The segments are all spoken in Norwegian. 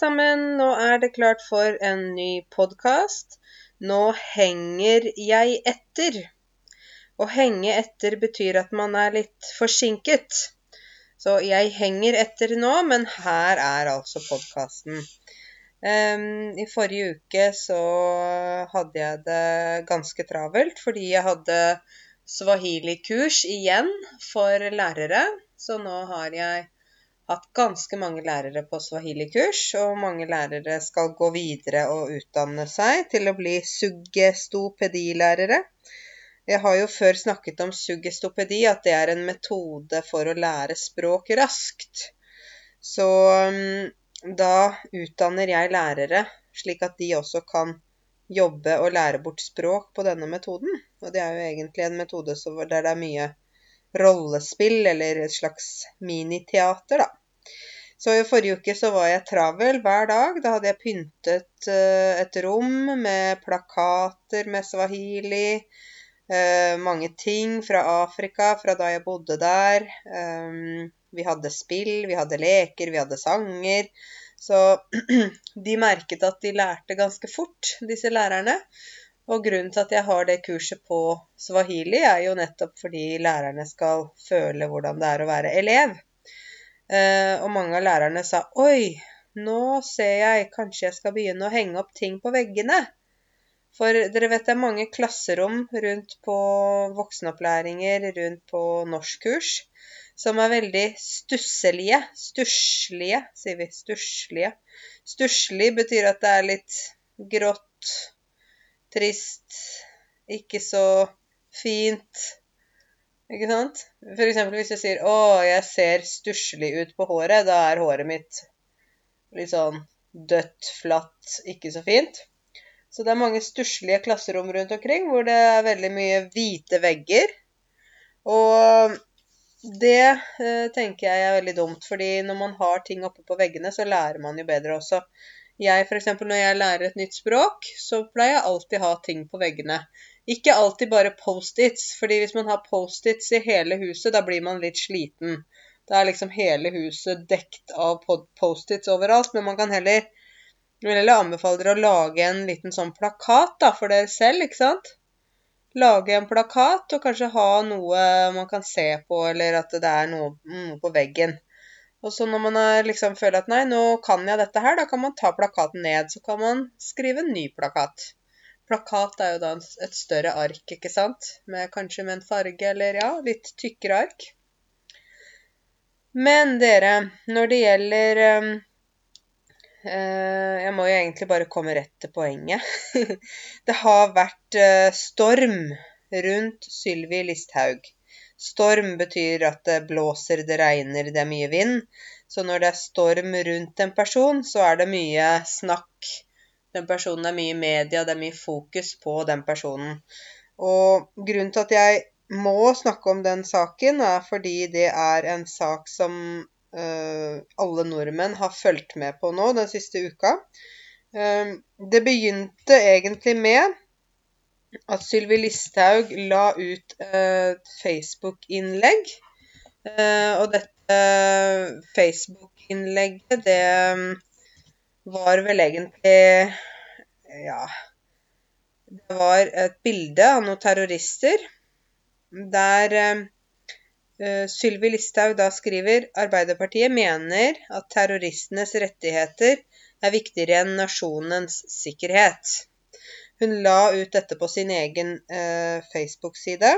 sammen, nå er det klart for en ny podkast. Nå henger jeg etter. Å henge etter betyr at man er litt forsinket. Så jeg henger etter nå, men her er altså podkasten. Um, I forrige uke så hadde jeg det ganske travelt fordi jeg hadde swahili-kurs igjen for lærere. Så nå har jeg hatt ganske mange lærere på swahili-kurs, og mange lærere skal gå videre og utdanne seg til å bli suggestopedilærere. Jeg har jo før snakket om suggestopedi, at det er en metode for å lære språk raskt. Så um, da utdanner jeg lærere, slik at de også kan jobbe og lære bort språk på denne metoden. Og det er jo egentlig en metode der det er mye rollespill, eller et slags miniteater, da. Så i forrige uke så var jeg travel hver dag. Da hadde jeg pyntet uh, et rom med plakater med swahili. Uh, mange ting fra Afrika, fra da jeg bodde der. Um, vi hadde spill, vi hadde leker, vi hadde sanger. Så de merket at de lærte ganske fort, disse lærerne. Og grunnen til at jeg har det kurset på swahili, er jo nettopp fordi lærerne skal føle hvordan det er å være elev. Eh, og mange av lærerne sa oi, nå ser jeg kanskje jeg skal begynne å henge opp ting på veggene. For dere vet det er mange klasserom rundt på voksenopplæringer, rundt på norskkurs, som er veldig stusselige. Stusslige, sier vi. Stusslige. Stusslig betyr at det er litt grått, trist, ikke så fint. Ikke sant? For eksempel hvis jeg sier 'Å, jeg ser stusslig ut på håret', da er håret mitt litt sånn dødt, flatt, ikke så fint. Så det er mange stusslige klasserom rundt omkring hvor det er veldig mye hvite vegger. Og det eh, tenker jeg er veldig dumt, fordi når man har ting oppe på veggene, så lærer man jo bedre også. Jeg f.eks. når jeg lærer et nytt språk, så pleier jeg alltid å ha ting på veggene. Ikke alltid bare Post-Its, fordi hvis man har Post-Its i hele huset, da blir man litt sliten. Da er liksom hele huset dekt av Post-Its overalt. Men man kan heller vil heller anbefale dere å lage en liten sånn plakat da, for dere selv, ikke sant? Lage en plakat og kanskje ha noe man kan se på, eller at det er noe, noe på veggen. Og så når man liksom føler at nei, nå kan jeg dette her, da kan man ta plakaten ned. Så kan man skrive en ny plakat. Plakat er jo da et større ark, ikke sant? Med, kanskje med en farge eller ja, litt tykkere ark. Men dere, når det gjelder uh, Jeg må jo egentlig bare komme rett til poenget. det har vært uh, storm rundt Sylvi Listhaug. Storm betyr at det blåser, det regner, det er mye vind. Så når det er storm rundt en person, så er det mye snakk. Den personen er mye i media, det er mye fokus på den personen. Og grunnen til at jeg må snakke om den saken, er fordi det er en sak som uh, alle nordmenn har fulgt med på nå den siste uka. Uh, det begynte egentlig med at Sylvi Listhaug la ut et Facebook-innlegg. Uh, og dette Facebook-innlegget, det var vel egentlig Ja. Det var et bilde av noen terrorister der uh, Sylvi Listhaug da skriver Arbeiderpartiet mener at terroristenes rettigheter er viktigere enn nasjonens sikkerhet. Hun la ut dette på sin egen uh, Facebook-side.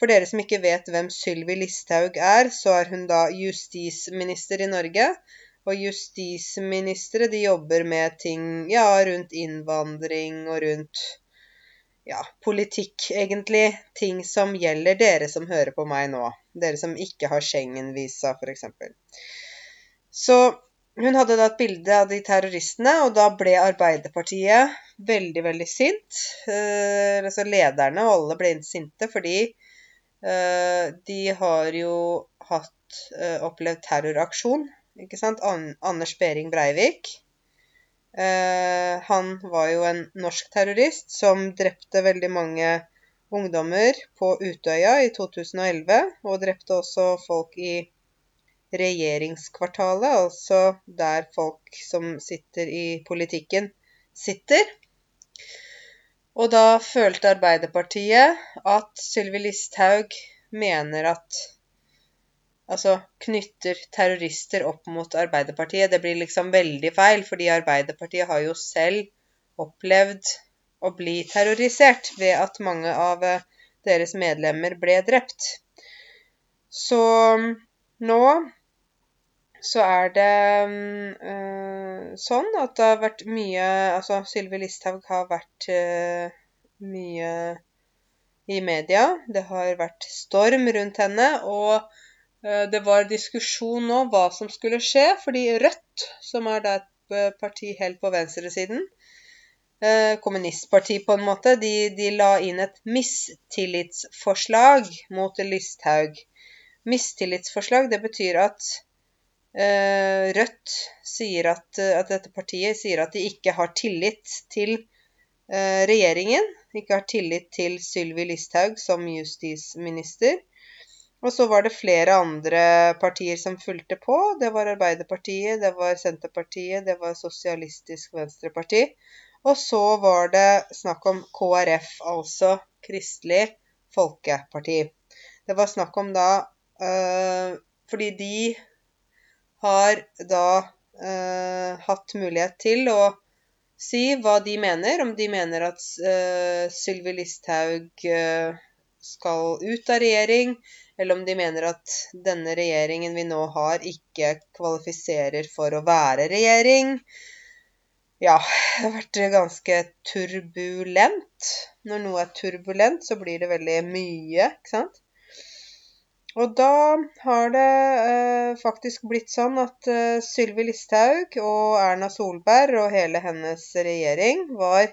For dere som ikke vet hvem Sylvi Listhaug er, så er hun da justisminister i Norge. Og justisministre de jobber med ting ja, rundt innvandring og rundt ja, politikk, egentlig. Ting som gjelder dere som hører på meg nå. Dere som ikke har Schengen-visa, f.eks. Så hun hadde da et bilde av de terroristene, og da ble Arbeiderpartiet veldig, veldig sint. Eh, altså lederne og alle ble sinte fordi eh, de har jo hatt eh, opplevd terroraksjon. Ikke sant? An Anders Behring Breivik. Eh, han var jo en norsk terrorist som drepte veldig mange ungdommer på Utøya i 2011, og drepte også folk i regjeringskvartalet, altså der folk som sitter i politikken, sitter. Og da følte Arbeiderpartiet at Sylvi Listhaug mener at Altså knytter terrorister opp mot Arbeiderpartiet. Det blir liksom veldig feil, fordi Arbeiderpartiet har jo selv opplevd å bli terrorisert ved at mange av eh, deres medlemmer ble drept. Så nå så er det øh, sånn at det har vært mye Altså Sylvi Listhaug har vært øh, mye i media. Det har vært storm rundt henne. Og det var diskusjon nå hva som skulle skje, fordi Rødt, som er et parti helt på venstresiden, kommunistparti på en måte, de, de la inn et mistillitsforslag mot Listhaug. Mistillitsforslag, det betyr at uh, Rødt sier at, at, dette partiet sier at de ikke har tillit til uh, regjeringen. Ikke har tillit til Sylvi Listhaug som justisminister. Og så var det flere andre partier som fulgte på. Det var Arbeiderpartiet, det var Senterpartiet, det var Sosialistisk Venstreparti. Og så var det snakk om KrF, altså Kristelig Folkeparti. Det var snakk om da øh, fordi de har da øh, hatt mulighet til å si hva de mener. Om de mener at øh, Sylvi Listhaug skal ut av regjering, eller om de mener at denne regjeringen vi nå har, ikke kvalifiserer for å være regjering. Ja, det har vært ganske turbulent. Når noe er turbulent, så blir det veldig mye, ikke sant? Og da har det eh, faktisk blitt sånn at eh, Sylvi Listhaug og Erna Solberg og hele hennes regjering var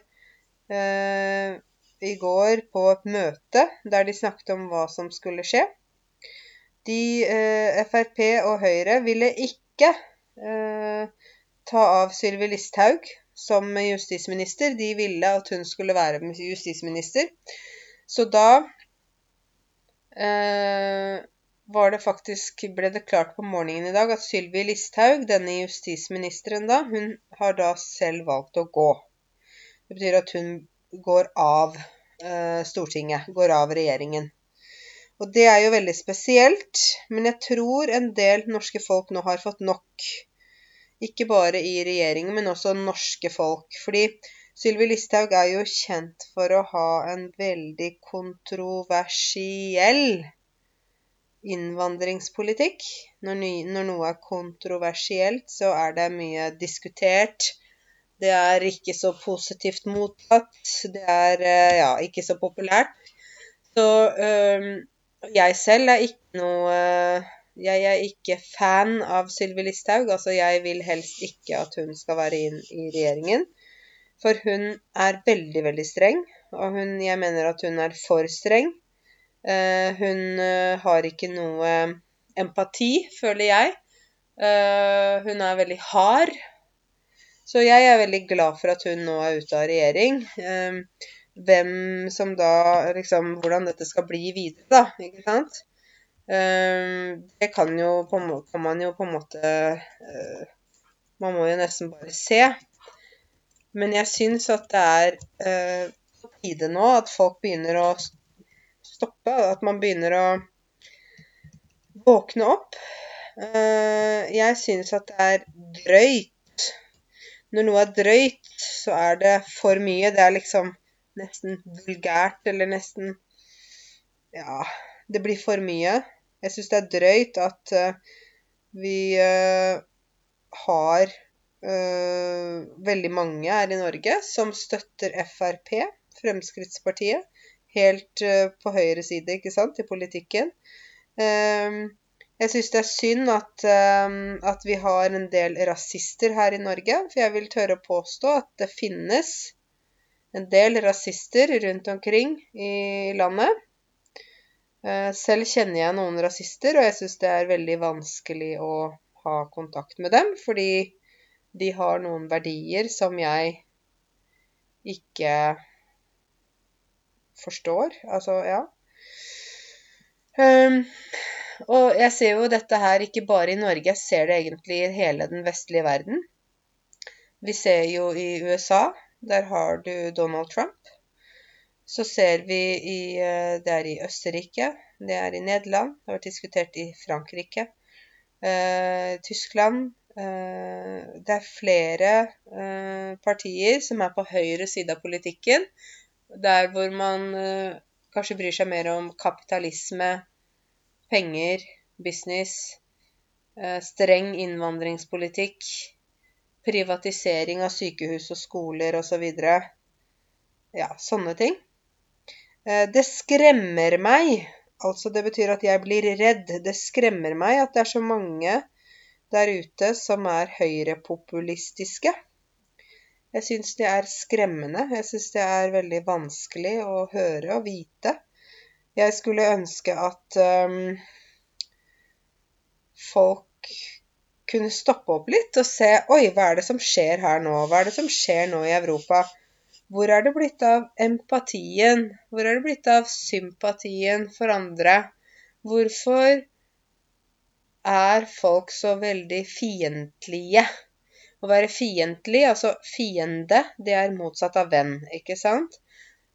eh, i går på et møte der de snakket om hva som skulle skje. De, eh, Frp og Høyre ville ikke eh, ta av Sylvi Listhaug som justisminister. De ville at hun skulle være justisminister. Så da eh, var det faktisk, ble det klart på morgenen i dag at Sylvi Listhaug, denne justisministeren da, hun har da selv valgt å gå. Det betyr at hun går av eh, Stortinget, går av regjeringen. Og det er jo veldig spesielt, men jeg tror en del norske folk nå har fått nok. Ikke bare i regjeringen, men også norske folk. Fordi Sylvi Listhaug er jo kjent for å ha en veldig kontroversiell innvandringspolitikk. Når, noe er kontroversielt, så er det mye diskutert. Det er ikke så positivt mottatt. Det er eh, ja, ikke så populært. Så øh, jeg selv er ikke noe Jeg er ikke fan av Sylvi Listhaug. Altså, jeg vil helst ikke at hun skal være inn i regjeringen. For hun er veldig, veldig streng, og hun, jeg mener at hun er for streng. Uh, hun uh, har ikke noe empati, føler jeg. Hun er veldig hard. Så jeg er veldig glad for at hun nå er ute av regjering. Hvem som da liksom Hvordan dette skal bli videre, da. Ikke sant? det kan, jo, kan man jo på en måte Man må jo nesten bare se. Men jeg syns at det er eh, på tide nå at folk begynner å stoppe. At man begynner å våkne opp. Eh, jeg syns at det er drøyt. Når noe er drøyt, så er det for mye. Det er liksom nesten vulgært, eller nesten Ja, det blir for mye. Jeg syns det er drøyt at uh, vi uh, har uh, veldig mange her i Norge som støtter Frp, Fremskrittspartiet, helt på høyre side ikke sant, i politikken. Jeg syns det er synd at, at, vi har en del rasister her i Norge, for jeg vil tørre å påstå at det finnes en del rasister rundt omkring i landet. Selv kjenner jeg noen rasister, og jeg syns det er veldig vanskelig å ha kontakt med dem, fordi de har noen verdier som jeg ikke forstår. Altså, ja. Um, Og jeg ser jo dette her ikke bare i Norge, jeg ser det egentlig i hele den vestlige verden. Vi ser jo i USA, der har du Donald Trump. Så ser vi i eh, Det er i Østerrike, det er i Nederland, det har vært diskutert i Frankrike, eh, Tyskland. Eh, det er flere eh, partier som er på høyre side av politikken, der hvor man eh, kanskje bryr seg mer om kapitalisme, penger, business, eh, streng innvandringspolitikk, privatisering av sykehus og skoler osv. Så ja, sånne ting. Eh, det skremmer meg, altså det betyr at jeg blir redd. Det skremmer meg at det er så mange der ute som er høyrepopulistiske. Jeg syns det er skremmende. Jeg syns det er veldig vanskelig å høre og vite. Jeg skulle ønske at um, folk kunne stoppe opp litt og se Oi, hva er det som skjer her nå? Hva er det som skjer nå i Europa? Hvor er det blitt av empatien? Hvor er det blitt av sympatien for andre? Hvorfor er folk så veldig fiendtlige? Å være fiendtlig, altså fiende, det er motsatt av venn, ikke sant?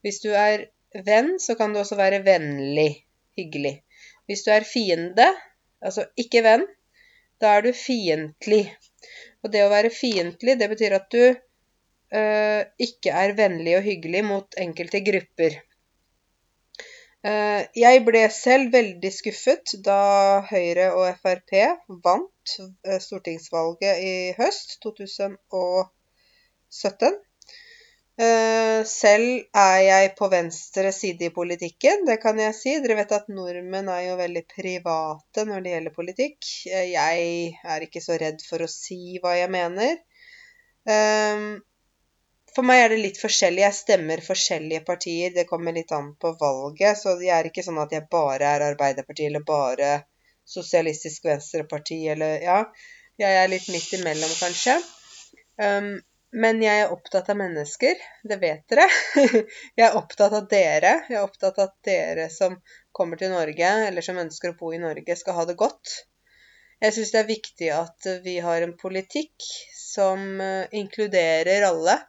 Hvis du er venn, så kan du også være vennlig, hyggelig. Hvis du er fiende, altså ikke venn, da er du fiendtlig. Og det å være fiendtlig, det betyr at du uh, ikke er vennlig og hyggelig mot enkelte grupper. Uh, jeg ble selv veldig skuffet da Høyre og Frp vant eh, stortingsvalget i høst 2017. Eh, selv er jeg på venstre side i politikken, det kan jeg si. Dere vet at nordmenn er jo veldig private når det gjelder politikk. Jeg er ikke så redd for å si hva jeg mener. For meg er det litt forskjellig. Jeg stemmer forskjellige partier. Det kommer litt an på valget. Så det er ikke sånn at jeg bare er Arbeiderpartiet eller bare Sosialistisk Venstreparti eller Ja. Jeg er litt midt imellom, kanskje. Um, men jeg er opptatt av mennesker. Det vet dere. jeg er opptatt av dere. Jeg er opptatt av at dere som kommer til Norge, eller som ønsker å bo i Norge, skal ha det godt. Jeg syns det er viktig at vi har en politikk som eh, inkluderer alle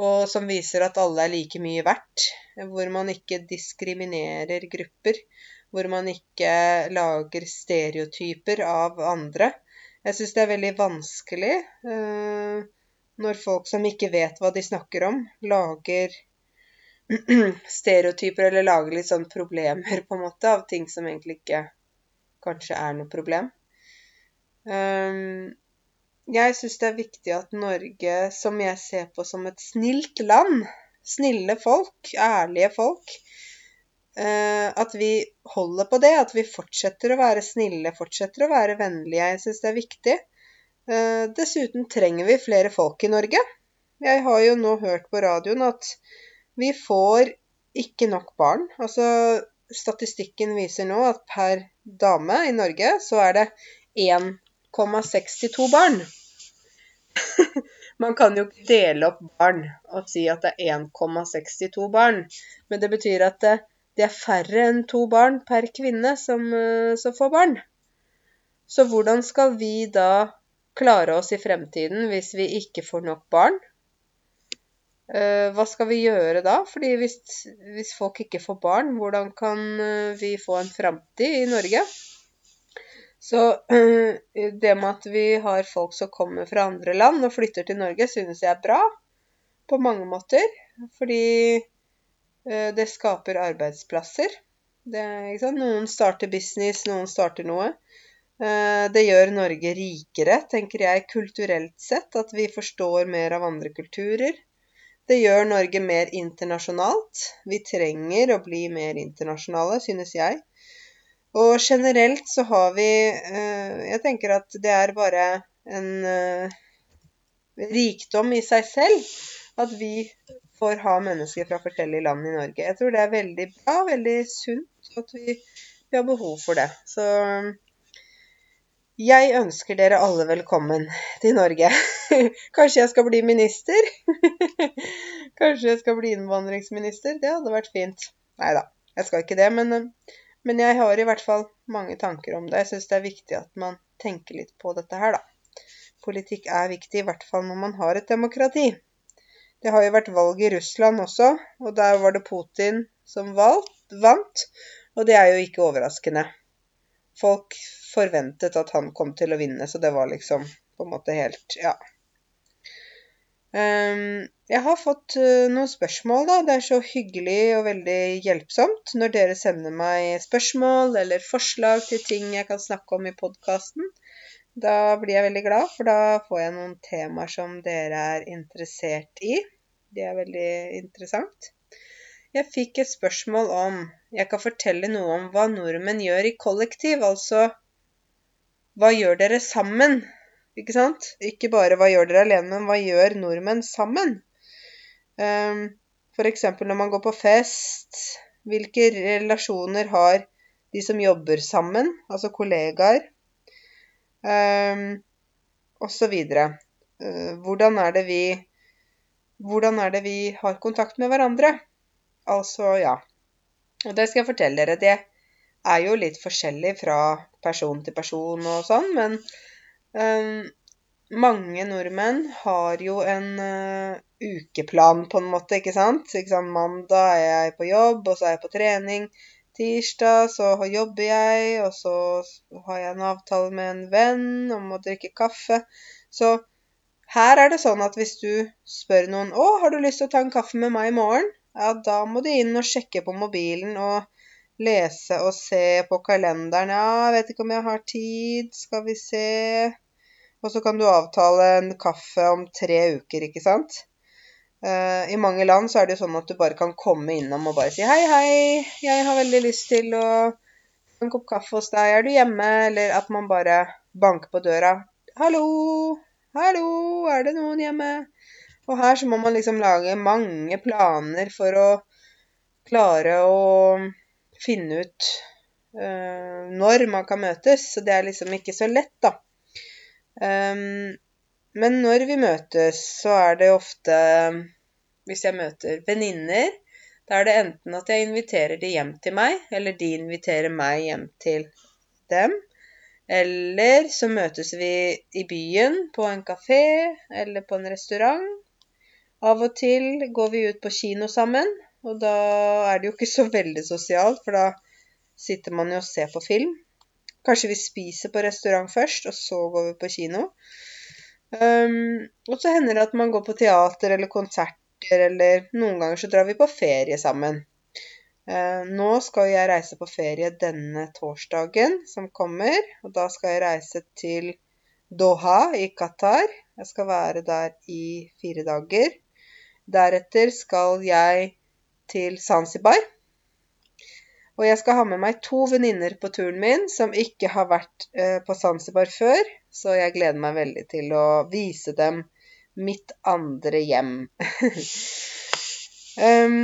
og som viser at alle er like mye verdt. Hvor man ikke diskriminerer grupper. Hvor man ikke lager stereotyper av andre. Jeg syns det er veldig vanskelig uh, når folk som ikke vet hva de snakker om, lager stereotyper eller lager litt sånn problemer, på en måte, av ting som egentlig ikke kanskje er noe problem. Um, jeg syns det er viktig at Norge, som jeg ser på som et snilt land, snille folk, ærlige folk, uh, at vi holder på det. At vi fortsetter å være snille, fortsetter å være vennlige. Jeg syns det er viktig. Eh, dessuten trenger vi flere folk i Norge. Jeg har jo nå hørt på radioen at vi får ikke nok barn. Altså statistikken viser nå at per dame i Norge så er det 1,62 barn. Man kan jo ikke dele opp barn og si at det er 1,62 barn. Men det betyr at det, det, er færre enn to barn per kvinne som, eh, som får barn. Så hvordan skal vi da klare oss i fremtiden hvis vi ikke får nok barn? Uh, hva skal vi gjøre da? Fordi hvis, hvis, folk ikke får barn, hvordan kan uh, vi få en framtid i Norge? Så det med at vi har folk som kommer fra andre land og flytter til Norge, synes jeg er bra på mange måter. Fordi eh, det skaper arbeidsplasser. Det, noen starter business, noen starter noe. Eh, det gjør Norge rikere, tenker jeg, kulturelt sett. At vi forstår mer av andre kulturer. Det gjør Norge mer internasjonalt. Vi trenger å bli mer internasjonale, synes jeg. Og generelt så har vi eh, Jeg tenker at det er bare en eh, rikdom i seg selv at vi får ha mennesker fra forskjellige land i Norge. Jeg tror det er veldig bra, veldig sunt, at vi, vi har behov for det. Så jeg ønsker dere alle velkommen til Norge. Kanskje jeg skal bli minister? Kanskje jeg skal bli innvandringsminister? Det hadde vært fint. Nei da, jeg skal ikke det. Men Men jeg har i hvert fall mange tanker om det. Jeg syns det er viktig at man tenker litt på dette her, da. Politikk er viktig, i hvert fall når man har et demokrati. Det har jo vært valg i Russland også, og der var det Putin som valgt, vant. Og det er jo ikke overraskende. Folk forventet at han kom til å vinne, så det var liksom på en måte helt Ja. Um, jeg har fått uh, noen spørsmål, da. Det er så hyggelig og veldig hjelpsomt når dere sender meg spørsmål eller forslag til ting jeg kan snakke om i podkasten. Da blir jeg veldig glad, for da får jeg noen temaer som dere er interessert i. Det er veldig interessant. Jeg fikk et spørsmål om jeg kan fortelle noe om hva nordmenn gjør i kollektiv, altså hva gjør dere sammen? Ikke sant? Ikke bare hva gjør dere alene, men hva gjør nordmenn sammen? Um, for eksempel når man går på fest, hvilke relasjoner har de som jobber sammen, altså kollegaer, um, osv. Uh, hvordan er det vi Hvordan er det vi har kontakt med hverandre? Altså, ja. Og det skal jeg fortelle dere. Det er jo litt forskjellig fra person til person og sånn, men Um, mange nordmenn har jo en uh, ukeplan, på en måte, ikke sant? ikke sant? Mandag er jeg på jobb, og så er jeg på trening. Tirsdag så jobber jeg, og så har jeg en avtale med en venn om å drikke kaffe. Så her er det sånn at hvis du spør noen 'Å, har du lyst til å ta en kaffe med meg i morgen?' Ja, da må du inn og sjekke på mobilen og lese og se på kalenderen. Ja, vet ikke om jeg har tid. Skal vi se Og så kan du avtale en kaffe om tre uker, ikke sant? Uh, I mange land så er det jo sånn at du bare kan komme innom og bare si hei, hei, jeg har veldig lyst til å få en kopp kaffe hos deg, er du hjemme? Eller at man bare banker på døra. Hallo, hallo, er det noen hjemme? Og her så må man liksom lage mange planer for å klare å finne ut uh, når man kan møtes. Så det er liksom ikke så lett, da. Um, men når vi møtes, så er det ofte Hvis jeg møter venninner, da er det enten at jeg inviterer de hjem til meg, eller de inviterer meg hjem til dem. Eller så møtes vi i byen, på en kafé eller på en restaurant. Av og til går vi ut på kino sammen. Og da er det jo ikke så veldig sosialt, for da sitter man jo og ser på film. Kanskje vi spiser på restaurant først, og så går vi på kino. Um, og så hender det at man går på teater eller konserter, eller noen ganger så drar vi på ferie sammen. Uh, nå skal jeg reise på ferie denne torsdagen som kommer, og da skal jeg reise til Doha i Qatar. Jeg skal være der i fire dager. Deretter skal jeg til Zanzibar. Og jeg skal ha med meg to venninner på turen min som ikke har vært eh, på Zanzibar før, så jeg gleder meg veldig til å vise dem mitt andre hjem. um,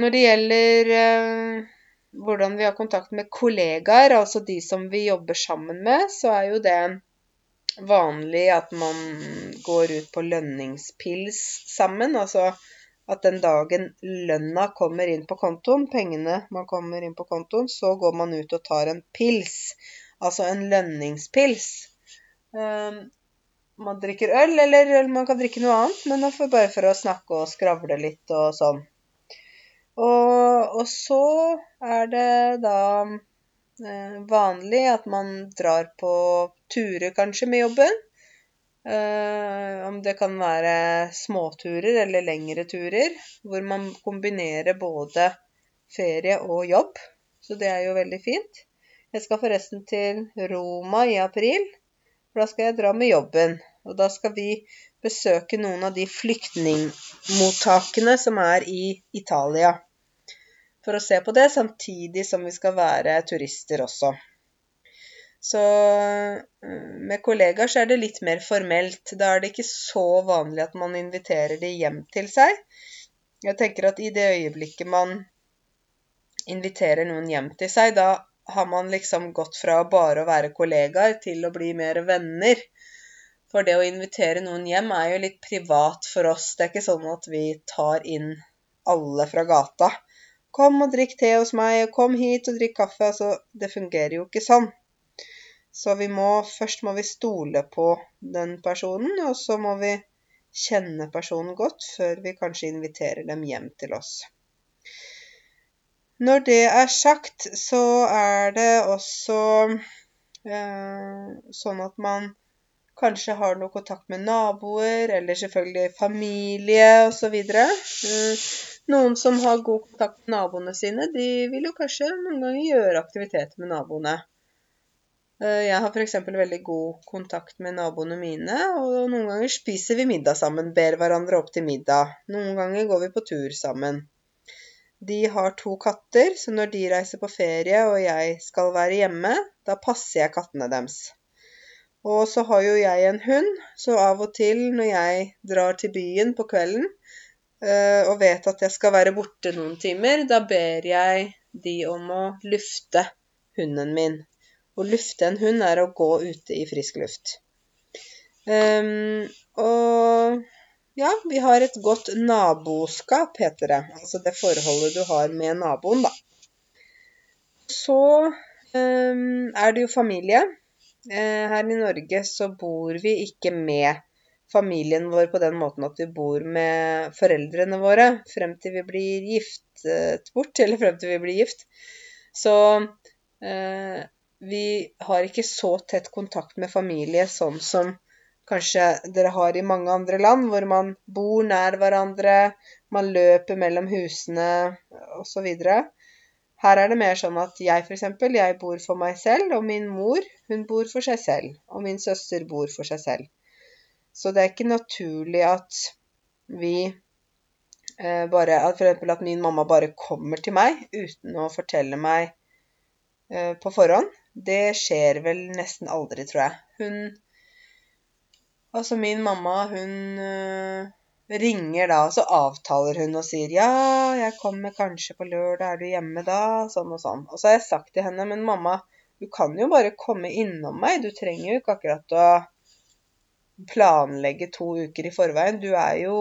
når det gjelder uh, hvordan vi har kontakt med kollegaer, altså de som vi jobber sammen med, så er jo det vanlig at man går ut på lønningspils sammen. Altså at den dagen lønna kommer inn på kontoen, pengene man kommer inn på kontoen, så går man ut og tar en pils. Altså en lønningspils. Um, man drikker øl, eller man kan drikke noe annet, men bare for å snakke og skravle litt og sånn. Og, og så er det da eh, vanlig at man drar på turer kanskje med jobben. Uh, om det kan være småturer eller lengre turer, hvor man kombinerer både ferie og jobb. Så det er jo veldig fint. Jeg skal forresten til Roma i april, for da skal jeg dra med jobben. Og da skal vi besøke noen av de flyktningmottakene som er i Italia. For å se på det, samtidig som vi skal være turister også. Så eh, med kollegaer så er det litt mer formelt. Da er det ikke så vanlig at man inviterer de hjem til seg. Jeg tenker at i det øyeblikket man inviterer noen hjem til seg, da har man liksom gått fra bare å være kollegaer til å bli mer venner. For det å invitere noen hjem er jo litt privat for oss. Det er ikke sånn at vi tar inn alle fra gata Kom og drikk te hos meg, og kom hit og drikk kaffe. Altså, det fungerer jo ikke sånn. Så vi må Først må vi stole på den personen, og så må vi kjenne personen godt før vi kanskje inviterer dem hjem til oss. Når det er sagt, så er det også eh, sånn at man kanskje har noe kontakt med naboer, eller selvfølgelig familie osv. Eh, noen som har god kontakt med naboene sine, de vil jo kanskje noen ganger gjøre aktiviteter med naboene. Eh, jeg har f.eks. veldig god kontakt med naboene mine, og noen ganger spiser vi middag sammen, ber hverandre opp til middag. Noen ganger går vi på tur sammen. De har to katter, så når de reiser på ferie og jeg skal være hjemme, da passer jeg kattene deres. Og så har jo jeg en hund, så av og til når jeg drar til byen på kvelden eh, og vet at jeg skal være borte noen timer, da ber jeg de om å lufte hunden min. Å lufte en hund er å gå ute i frisk luft. Um, og ja, vi har et godt naboskap, heter det. Altså det forholdet du har med naboen, da. Så um, er det jo familie. Uh, her i Norge så bor vi ikke med familien vår på den måten at vi bor med foreldrene våre frem til vi blir giftet bort, eller frem til vi blir gift. Så uh, vi har ikke så tett kontakt med familie sånn som kanskje dere har i mange andre land, hvor man bor nær hverandre, man løper mellom husene osv. Her er det mer sånn at jeg f.eks. jeg bor for meg selv, og min mor hun bor for seg selv. Og min søster bor for seg selv. Så det er ikke naturlig at vi eh, bare At f.eks. at min mamma bare kommer til meg uten å fortelle meg eh, på forhånd. Det skjer vel nesten aldri, tror jeg. Hun Altså, min mamma, hun uh, ringer da, og så avtaler hun og sier 'Ja, jeg kommer kanskje på lørdag, er du hjemme da?' Sånn og sånn. Og så har jeg sagt til henne 'Men mamma, du kan jo bare komme innom meg. Du trenger jo ikke akkurat å planlegge to uker i forveien. Du er jo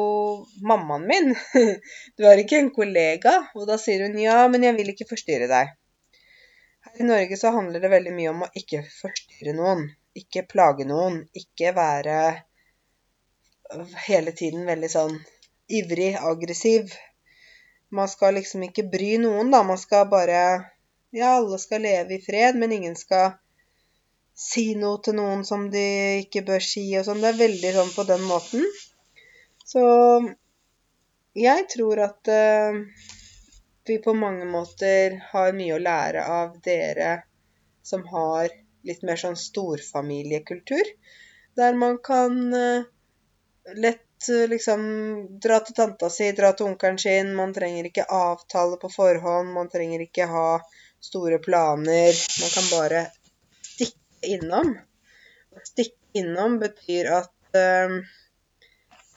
mammaen min. Du er ikke en kollega. Og da sier hun ja, men jeg vil ikke forstyrre deg. I Norge så handler det veldig mye om å ikke forstyrre noen. Ikke plage noen. Ikke være hele tiden veldig sånn ivrig, aggressiv. Man skal liksom ikke bry noen, da. Man skal bare Ja, alle skal leve i fred, men ingen skal si noe til noen som de ikke bør si og sånn. Det er veldig sånn på den måten. Så jeg tror at uh, vi på mange måter har mye å lære av dere som har litt mer sånn storfamiliekultur. Der man kan eh, lett eh, liksom dra til tanta si, dra til onkelen sin. Man trenger ikke avtale på forhånd, man trenger ikke ha store planer. Man kan bare stikke innom. Stikke innom betyr at uh,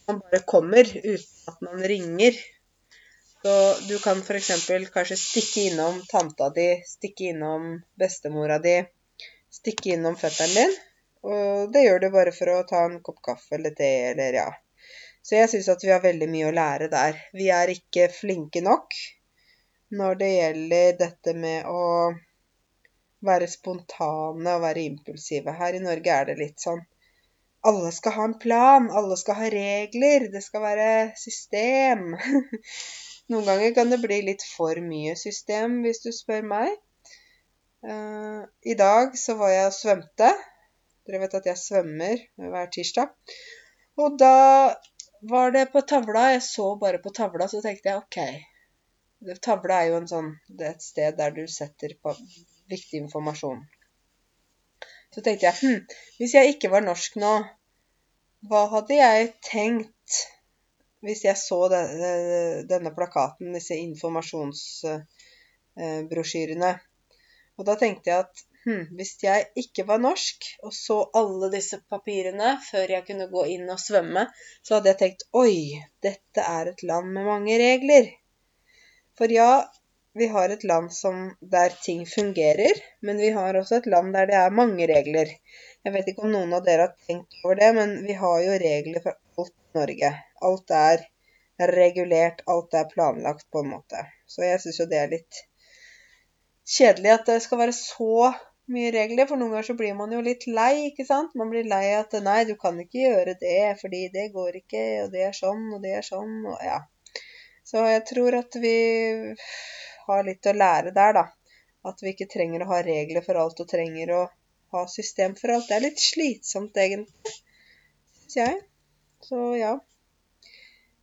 man bare kommer uten at man ringer. Så du kan f.eks. kanskje stikke innom tanta di, stikke innom bestemora di, stikke innom fetteren din. Og det gjør du bare for å ta en kopp kaffe eller te eller ja. Så jeg syns at vi har veldig mye å lære der. Vi er ikke flinke nok når det gjelder dette med å være spontane og være impulsive. Her i Norge er det litt sånn alle skal ha en plan, alle skal ha regler, det skal være system. Noen ganger kan det bli litt for mye system, hvis du spør meg. Uh, I dag så var jeg og svømte. Dere vet at jeg svømmer hver tirsdag. Og da var det på tavla. Jeg så bare på tavla, så tenkte jeg OK. Tavla er jo en sånn, det er et sted der du setter på viktig informasjon. Så tenkte jeg hm, hvis jeg ikke var norsk nå, hva hadde jeg tenkt hvis jeg så denne plakaten, disse informasjonsbrosjyrene. Og da tenkte jeg at hm, hvis jeg ikke var norsk og så alle disse papirene før jeg kunne gå inn og svømme, så hadde jeg tenkt oi, dette er et land med mange regler. For ja, vi har et land som, der ting fungerer, men vi har også et land der det er mange regler. Jeg vet ikke om noen av dere har tenkt over det, men vi har jo regler for alt Norge. Alt er regulert, alt er planlagt på en måte. Så jeg syns jo det er litt kjedelig at det skal være så mye regler, for noen ganger så blir man jo litt lei, ikke sant. Man blir lei at nei, du kan ikke gjøre det, fordi det går ikke, og det er sånn, og det er sånn, og ja. Så jeg tror at vi har litt å lære der, da. At vi ikke trenger å ha regler for alt, og trenger å ha system for alt. Det er litt slitsomt, egentlig, syns jeg. Så ja.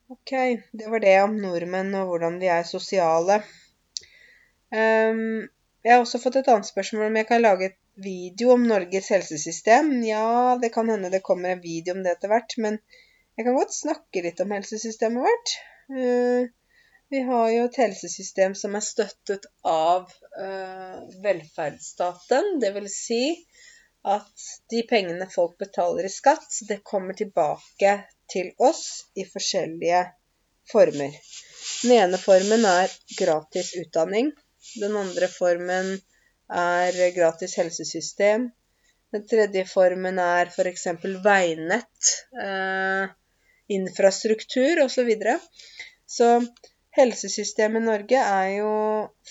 Ok, det var det om nordmenn og hvordan vi er sosiale. Um, jeg har også fått et annet spørsmål om jeg kan lage et video om Norges helsesystem. Ja, det kan hende det kommer en video om det etter hvert, men jeg kan godt snakke litt om helsesystemet vårt. Uh, vi har jo et helsesystem som er støttet av uh, velferdsstaten. Det vil si at de pengene folk betaler i skatt, det kommer tilbake til oss i forskjellige former. Den ene formen er gratis utdanning. Den andre formen er gratis helsesystem. Den tredje formen er f.eks. veinett, eh, infrastruktur osv. Så, så Helsesystemet i Norge er jo,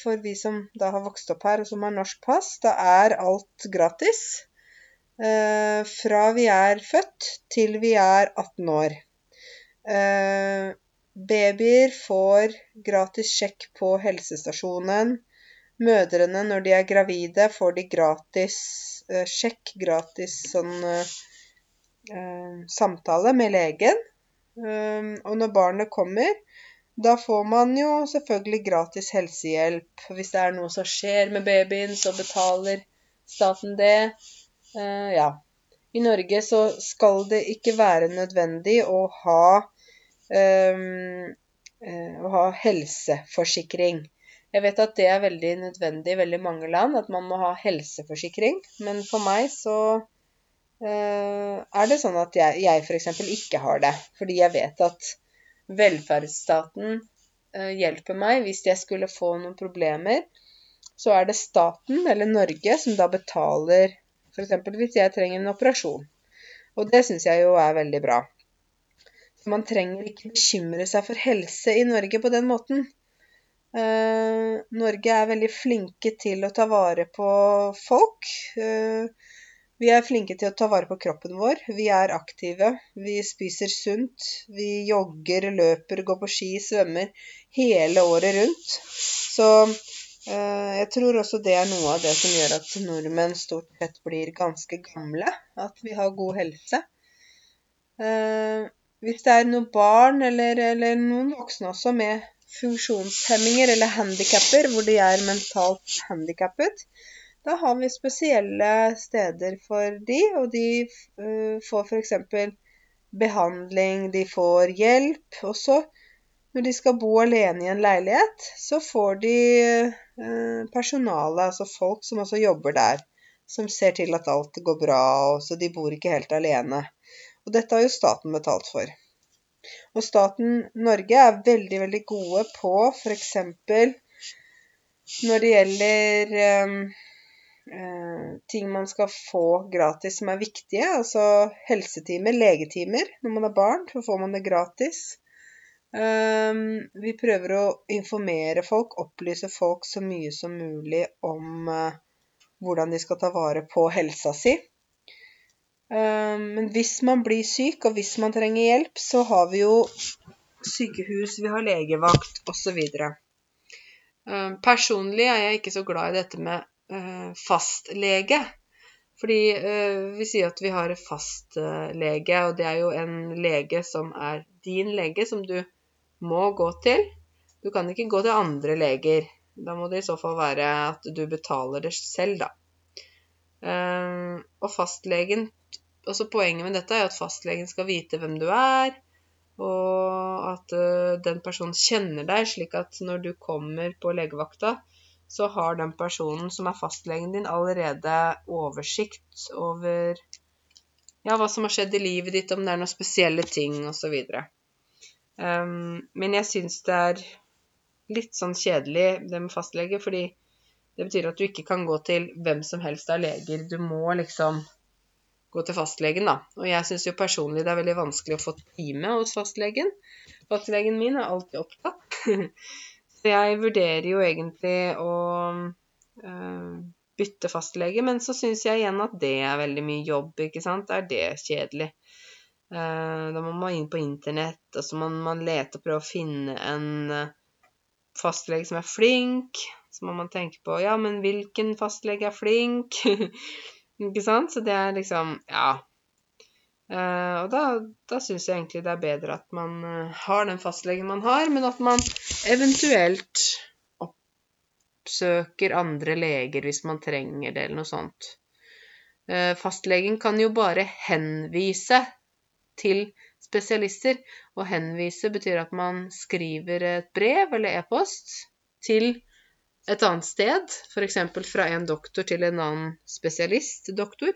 for vi som da har vokst opp her og som har norsk pass, da er alt gratis. Eh, fra vi er født til vi er 18 år. Eh, babyer får gratis sjekk på helsestasjonen. Mødrene, når de er gravide, får de gratis eh, sjekk, gratis sånn samtale med legen. Og når barnet kommer, da får man jo selvfølgelig gratis helsehjelp. Hvis det er noe som skjer med babyen, så betaler staten det. Uh, ja. I Norge så skal det ikke være nødvendig å ha, um, uh, å ha helseforsikring. Jeg vet at det er veldig nødvendig i veldig mange land, at man må ha helseforsikring. Men for meg så uh, er det sånn at jeg, jeg f.eks. ikke har det. Fordi jeg vet at velferdsstaten uh, hjelper meg hvis jeg skulle få noen problemer, så er det staten, eller Norge, som da betaler f.eks. hvis jeg trenger en operasjon. Og det syns jeg jo er veldig bra. Så man trenger ikke bekymre seg for helse i Norge på den måten. Uh, Norge er veldig flinke til å ta vare på folk. Uh, vi er flinke til å ta vare på kroppen vår. Vi er aktive. Vi spiser sunt. Vi jogger, løper, går på ski, svømmer hele året rundt. Så eh, jeg tror også det er noe av det som gjør at nordmenn stort sett blir ganske gamle. At vi har god helse. Eh, hvis det er noen barn, eller, eller noen voksne også, med funksjonshemminger eller handikapper, hvor de er mentalt handikappet, da har vi spesielle steder for de, og de uh, får f.eks. behandling, de får hjelp. Og så, når de skal bo alene i en leilighet, så får de uh, personale, altså folk som også jobber der, som ser til at alt går bra, og så de bor ikke helt alene. Og dette har jo staten betalt for. Og staten Norge er veldig, veldig gode på f.eks. når det gjelder um, uh, ting man skal få gratis som er viktige. Altså helsetimer, legetimer. Når man har barn, så får man det gratis. Um, vi prøver å informere folk, opplyse folk så mye som mulig om uh, hvordan de skal ta vare på helsa si. Um, men hvis man blir syk, og hvis man trenger hjelp, så har vi jo sykehus, vi har legevakt osv. Um, personlig er jeg ikke så glad i dette med Eh, fastlege. Fordi eh, vi sier at vi har fastlege, og det er jo en lege som er din lege, som du må gå til. Du kan ikke gå til andre leger. Da må det i så fall være at du betaler det selv, da. Eh, og fastlegen også Poenget med dette er at fastlegen skal vite hvem du er, og at den personen kjenner deg, slik at når du kommer på legevakta, så har den personen som er fastlegen din, allerede oversikt over ja, hva som har skjedd i livet ditt, om det er noen spesielle ting osv. Um, men jeg syns det er litt sånn kjedelig det med fastlege, fordi det betyr at du ikke kan gå til hvem som helst av leger. Du må liksom gå til fastlegen, da. Og jeg syns jo personlig det er veldig vanskelig å få time hos fastlegen. Fastlegen min er alltid opptatt. Så jeg vurderer jo egentlig å uh, bytte fastlege, men så syns jeg igjen at det er veldig mye jobb, ikke sant. Er det kjedelig? Uh, da må man inn på internett, og så må man lete og prøve å finne en uh, fastlege som er flink. Så må man tenke på ja, men hvilken fastlege er flink? ikke sant? Så det er liksom Ja. Uh, og da, da syns jeg egentlig det er bedre at man har den fastlegen man har, men at man eventuelt oppsøker andre leger hvis man trenger det, eller noe sånt. Fastlegen kan jo bare henvise til spesialister, Å henvise betyr at man skriver et brev eller e-post til et annet sted, f.eks. fra en doktor til en annen spesialistdoktor.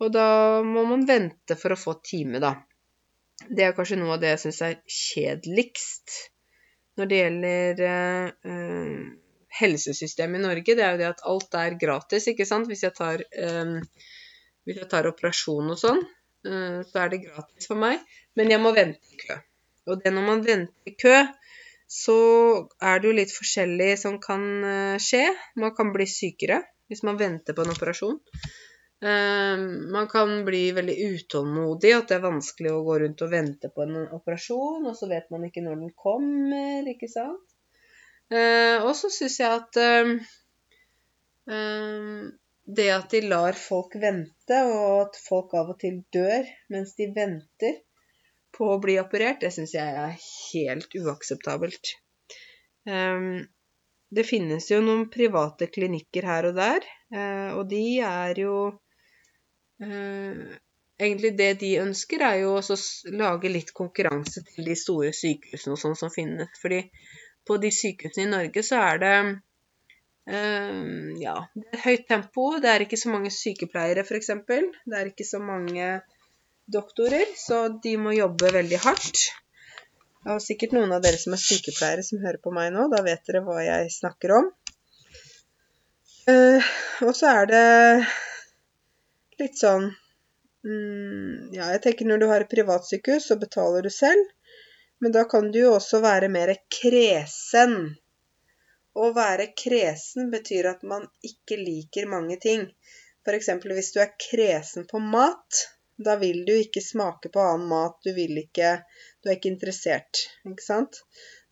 Og da må man vente for å få time, da. Det er kanskje noe av det jeg syns er kjedeligst når det gjelder uh, helsesystemet i Norge. Det er jo det at alt er gratis, ikke sant. Hvis jeg tar, um, hvis jeg tar operasjon og sånn, så er det gratis for meg. Men jeg må vente i kø. Og det når man venter i kø, så er det jo litt forskjellig som kan skje. Man kan bli sykere hvis man venter på en operasjon. Ehm, man kan bli veldig utålmodig, at det er vanskelig å gå rundt og vente på en operasjon, og så vet man ikke når den kommer, ikke sant. Og så syns jeg at det at de lar folk vente, og at folk av og til dør mens de venter på å bli operert, det syns jeg er helt uakseptabelt. Um, det finnes jo noen private klinikker her og der, uh, og de er jo Eh, egentlig det de ønsker, er jo å lage litt konkurranse til de store sykehusene og sånn som finnes. Fordi på de sykehusene i Norge så er det ja, det er høyt tempo. Det er ikke så mange sykepleiere, f.eks. Det er ikke så mange doktorer, så de må jobbe veldig hardt. Det er sikkert noen av dere som er sykepleiere som hører på meg nå. Da vet dere hva jeg snakker om. Uh, og så er det litt sånn mm, Ja, jeg tenker når du har et privatsykehus, så betaler du selv. Men da kan du jo også være mer kresen. Å være kresen betyr at man ikke liker mange ting. F.eks. hvis du er kresen på mat, da vil du ikke smake på annen mat. Du vil ikke Du er ikke interessert, ikke sant?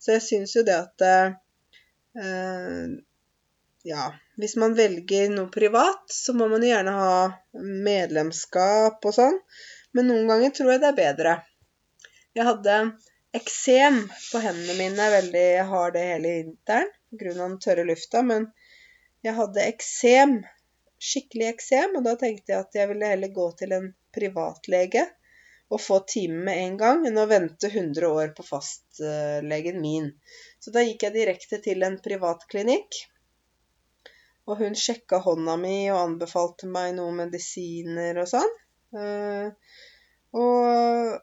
Så jeg syns jo det at eh, ja, hvis man velger noe privat, så må man jo gjerne ha medlemskap og sånn. Men noen ganger tror jeg det er bedre. Jeg hadde eksem på hendene mine veldig Jeg det hele vinteren pga. den tørre lufta, men jeg hadde eksem. Skikkelig eksem, og da tenkte jeg at jeg ville heller gå til en privatlege og få time med en gang, enn å vente 100 år på fastlegen min. Så da gikk jeg direkte til en privatklinikk og hun sjekka hånda mi og anbefalte meg noen medisiner og sånn. Uh, og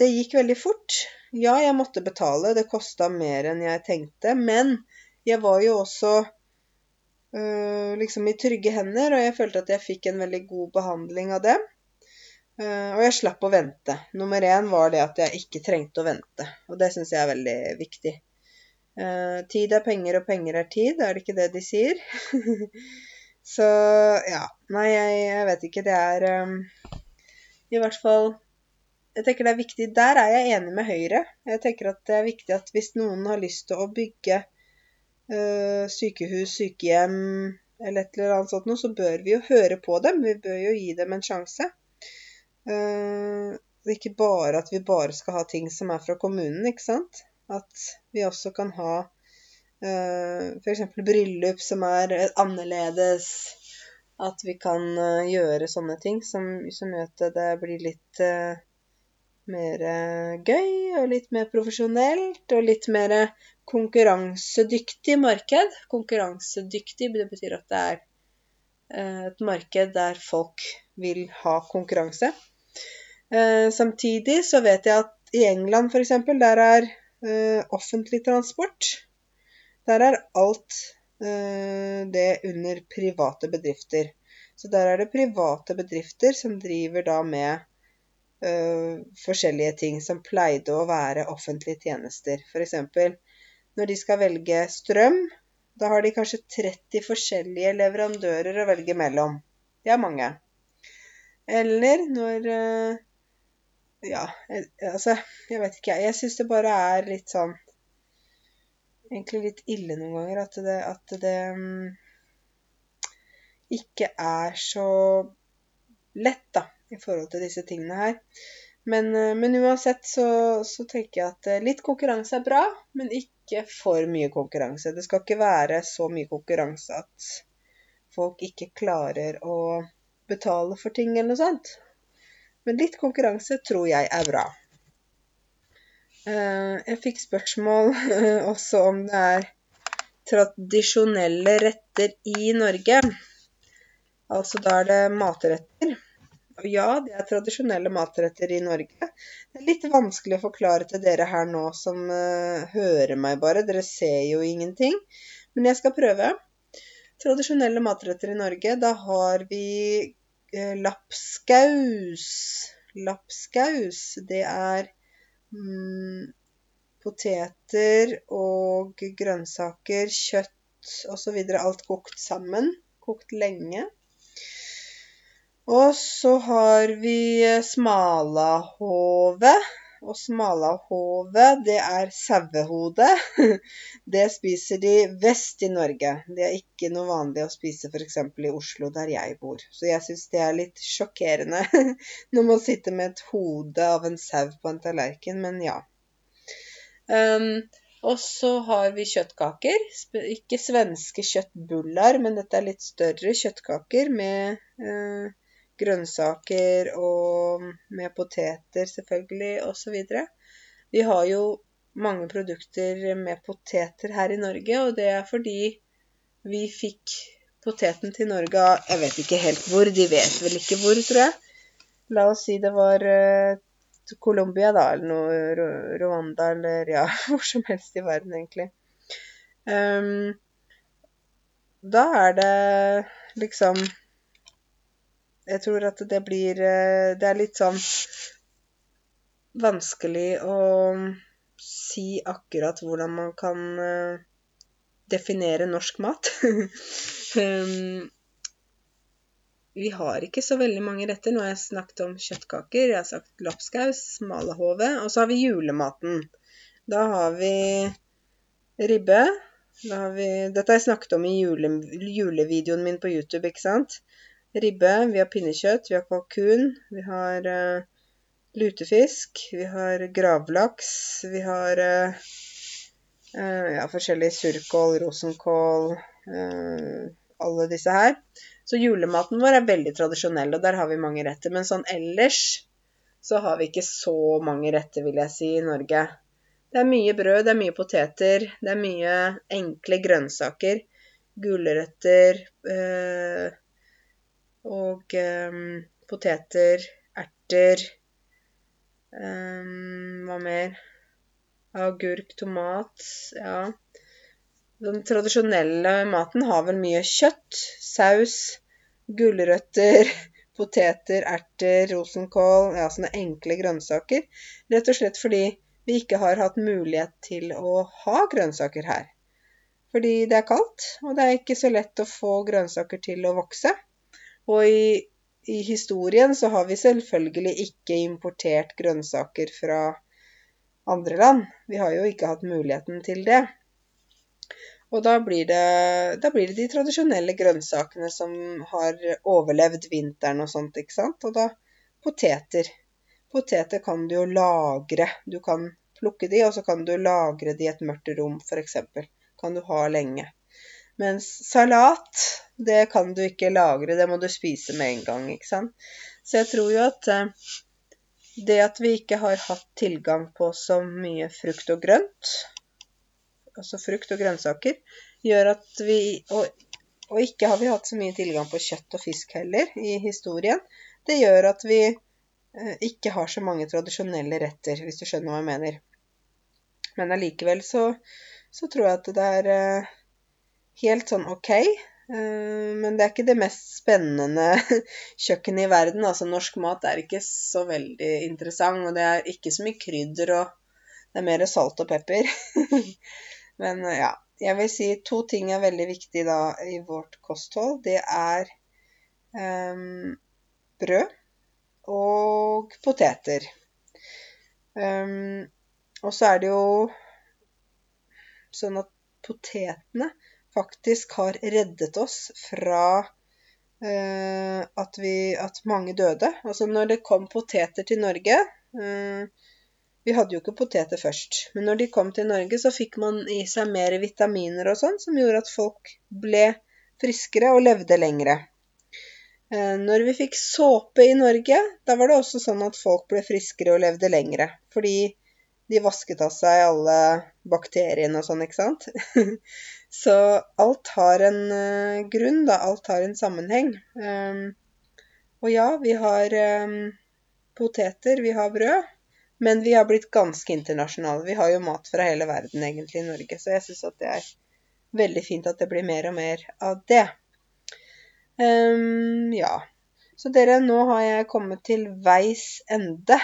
det gikk veldig fort. Ja, jeg måtte betale, det kosta mer enn jeg tenkte. Men jeg var jo også uh, liksom i trygge hender, og jeg følte at jeg fikk en veldig god behandling av det. Uh, og jeg slapp å vente. Nummer én var det at jeg ikke trengte å vente. Og det syns jeg er veldig viktig. Uh, tid er penger, og penger er tid, er det ikke det de sier? så ja. Nei, jeg, jeg, vet ikke. Det er um, i hvert fall Jeg tenker det er viktig Der er jeg enig med Høyre. Jeg tenker at det er viktig at hvis noen har lyst til å bygge sykehus, sykehjem eller et eller annet sånt noe, så bør vi jo høre på dem. Vi bør jo gi dem en sjanse. Uh, ikke bare at vi bare skal ha ting som er fra kommunen, ikke sant. At vi også kan ha eh, f.eks. bryllup som er annerledes. At vi kan gjøre sånne ting som, som gjør at det blir litt mer gøy og litt mer profesjonelt og litt mer konkurransedyktig marked. Konkurransedyktig det betyr at det er et marked der folk vil ha konkurranse. Samtidig så vet jeg at i England f.eks. der er eh, offentlig transport. Der er alt eh, det under private bedrifter. Så der er det private bedrifter som driver da med Uh, forskjellige ting som pleide å være offentlige tjenester. F.eks. når de skal velge strøm. Da har de kanskje 30 forskjellige leverandører å velge mellom. Det er mange. Eller når eh, Ja, altså Jeg vet ikke, jeg. Jeg syns det bare er litt sånn Egentlig litt ille noen ganger at det, at det um, ikke er så lett, da, i forhold til disse tingene her. Men, eh, men uansett så, så, tenker jeg at eh, litt konkurranse er bra, men ikke for mye konkurranse. Det skal ikke være så mye konkurranse at folk ikke klarer å betale for ting eller noe sånt. Men litt konkurranse tror jeg er bra. Eh, jeg fikk spørsmål også om det er tradisjonelle retter i Norge. Altså da er det matretter. Og ja, det er tradisjonelle matretter i Norge. Det er litt vanskelig å forklare til dere her nå som uh, hører meg bare. Dere ser jo ingenting. Men jeg skal prøve. Tradisjonelle matretter i Norge, da har vi uh, lapskaus. Lapskaus, det er mm, poteter og grønnsaker, kjøtt osv. Alt kokt sammen. Kokt lenge. Og så har vi smalahove. Og smalahove, det er sauehode. Det spiser de vest i Norge. Det er ikke noe vanlig å spise f.eks. i Oslo, der jeg bor. Så jeg syns det er litt sjokkerende når man sitter med et hode av en sau på en tallerken, men ja. Um, og så har vi kjøttkaker. Ikke svenske kjøttbullar, men dette er litt større kjøttkaker med uh, grønnsaker og med poteter selvfølgelig osv. Vi har jo mange produkter med poteter her i Norge, og det er fordi vi fikk poteten til Norge av Jeg vet ikke helt hvor, de vet vel ikke hvor, tror jeg. La oss si det var uh, Colombia, da, eller noe Rwanda, eller ja, hvor som helst i verden, egentlig. Um, da er det liksom jeg tror at det blir eh, Det er litt sånn vanskelig å si akkurat hvordan man kan eh, definere norsk mat. um, vi har ikke så veldig mange retter. Nå har jeg snakket om kjøttkaker, jeg har sagt lapskaus, malahove, og så har vi julematen. Da har vi ribbe. Da har vi, dette har jeg snakket om i jule, julevideoen min på YouTube, ikke sant? Ribbe, vi har pinnekjøtt, vi har kalkun, vi har uh, lutefisk, vi har gravlaks, vi har uh, uh, ja, forskjellig surkål, rosenkål, alle disse her. Så julematen vår er veldig tradisjonell, og der har vi mange retter. Men sånn ellers så har vi ikke så mange retter, vil jeg si, i Norge. Det er mye brød, det er mye poteter, det er mye enkle grønnsaker. Gulrøtter, eh, og um, poteter, erter um, Hva mer? Agurk, tomat Ja. Den tradisjonelle maten har vel mye kjøtt, saus, gulrøtter, poteter, erter, rosenkål Ja, sånne enkle grønnsaker. Rett og slett fordi vi ikke har hatt mulighet til å ha grønnsaker her. Fordi det er kaldt, og det er ikke så lett å få grønnsaker til å vokse. Og i, i historien så har vi selvfølgelig ikke importert grønnsaker fra andre land. Vi har jo ikke hatt muligheten til det. Og da blir, det, da blir det de tradisjonelle grønnsakene som har overlevd vinteren og sånt, ikke sant. Og da poteter. Poteter kan du jo lagre. Du kan plukke de, og så kan du lagre de i et mørkt rom, f.eks. Kan du ha lenge. Mens salat, det kan du ikke lagre, det må du spise med en gang, ikke sant. Så jeg tror jo at eh, det at vi ikke har hatt tilgang på så mye frukt og grønt, altså frukt og grønnsaker, gjør at vi og, og, ikke har vi hatt så mye tilgang på kjøtt og fisk heller i historien. Det gjør at vi eh, ikke har så mange tradisjonelle retter, hvis du skjønner hva jeg mener. Men allikevel så, så tror jeg at det er eh, helt sånn ok. Eh, men det er ikke det mest spennende kjøkkenet i verden. Altså norsk mat er ikke så veldig interessant, og det er ikke så mye krydder, og det er mer salt og pepper. Men ja. Jeg vil si to ting er veldig viktig da i vårt kosthold. Det er um, brød og poteter. Um, og så er det jo sånn at potetene faktisk har reddet oss fra uh, at, vi, at, mange døde. Altså når det kom poteter til Norge uh, Vi hadde jo ikke poteter først, men når de kom til Norge, så fikk man i seg mer vitaminer og sånn, som gjorde at folk ble friskere og levde lengre. Uh, når vi fikk såpe i Norge, da var det også sånn at folk ble friskere og levde lengre. Fordi de vasket av seg alle bakteriene og sånn, ikke sant? Så alt har en uh, grunn, da. Alt har en sammenheng. Um, og ja, vi har um, poteter, vi har brød. Men vi har blitt ganske internasjonale. Vi har jo mat fra hele verden egentlig i Norge. Så jeg syns at det er veldig fint at det blir mer og mer av det. Um, ja. Så dere, nå har jeg kommet til veis ende.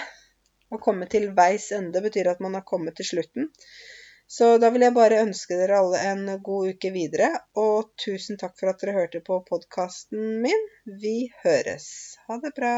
Å komme til veis ende betyr at man har kommet til slutten. Så da vil jeg bare ønske dere alle en god uke videre, og tusen takk for at dere hørte på podkasten min. Vi høres. Ha det bra.